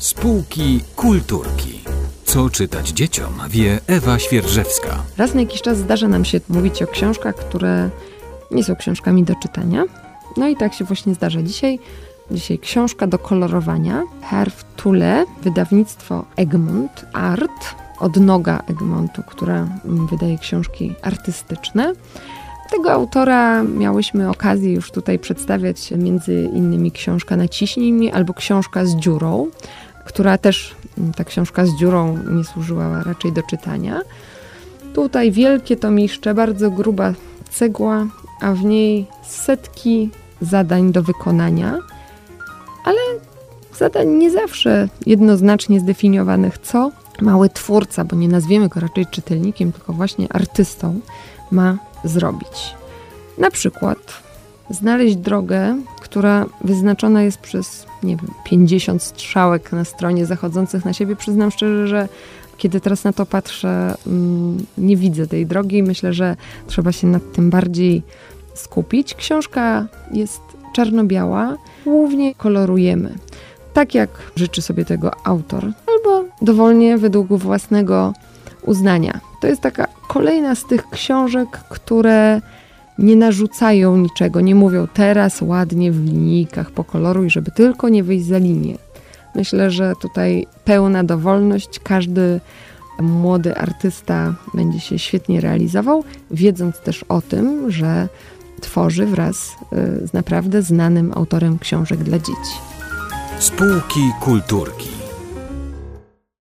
Spółki kulturki. Co czytać dzieciom, wie Ewa Świerżewska. Raz na jakiś czas zdarza nam się mówić o książkach, które nie są książkami do czytania. No i tak się właśnie zdarza dzisiaj. Dzisiaj książka do kolorowania. Herf Tule, wydawnictwo Egmont Art, odnoga Egmontu, która wydaje książki artystyczne. Tego autora miałyśmy okazję już tutaj przedstawiać, między innymi książka Naciśnij mi albo książka z dziurą, która też, ta książka z dziurą nie służyła raczej do czytania. Tutaj wielkie tomiszcze, bardzo gruba cegła, a w niej setki zadań do wykonania, ale zadań nie zawsze jednoznacznie zdefiniowanych, co mały twórca, bo nie nazwiemy go raczej czytelnikiem, tylko właśnie artystą, ma zrobić. Na przykład znaleźć drogę, która wyznaczona jest przez, nie wiem, 50 strzałek na stronie zachodzących na siebie. Przyznam szczerze, że kiedy teraz na to patrzę, mm, nie widzę tej drogi i myślę, że trzeba się nad tym bardziej skupić. Książka jest czarno-biała, głównie kolorujemy. Tak jak życzy sobie tego autor, albo dowolnie według własnego uznania. To jest taka kolejna z tych książek, które nie narzucają niczego, nie mówią teraz ładnie w linijkach pokoloruj, żeby tylko nie wyjść za linię. Myślę, że tutaj pełna dowolność, każdy młody artysta będzie się świetnie realizował, wiedząc też o tym, że tworzy wraz y, z naprawdę znanym autorem książek dla dzieci. Spółki kulturki.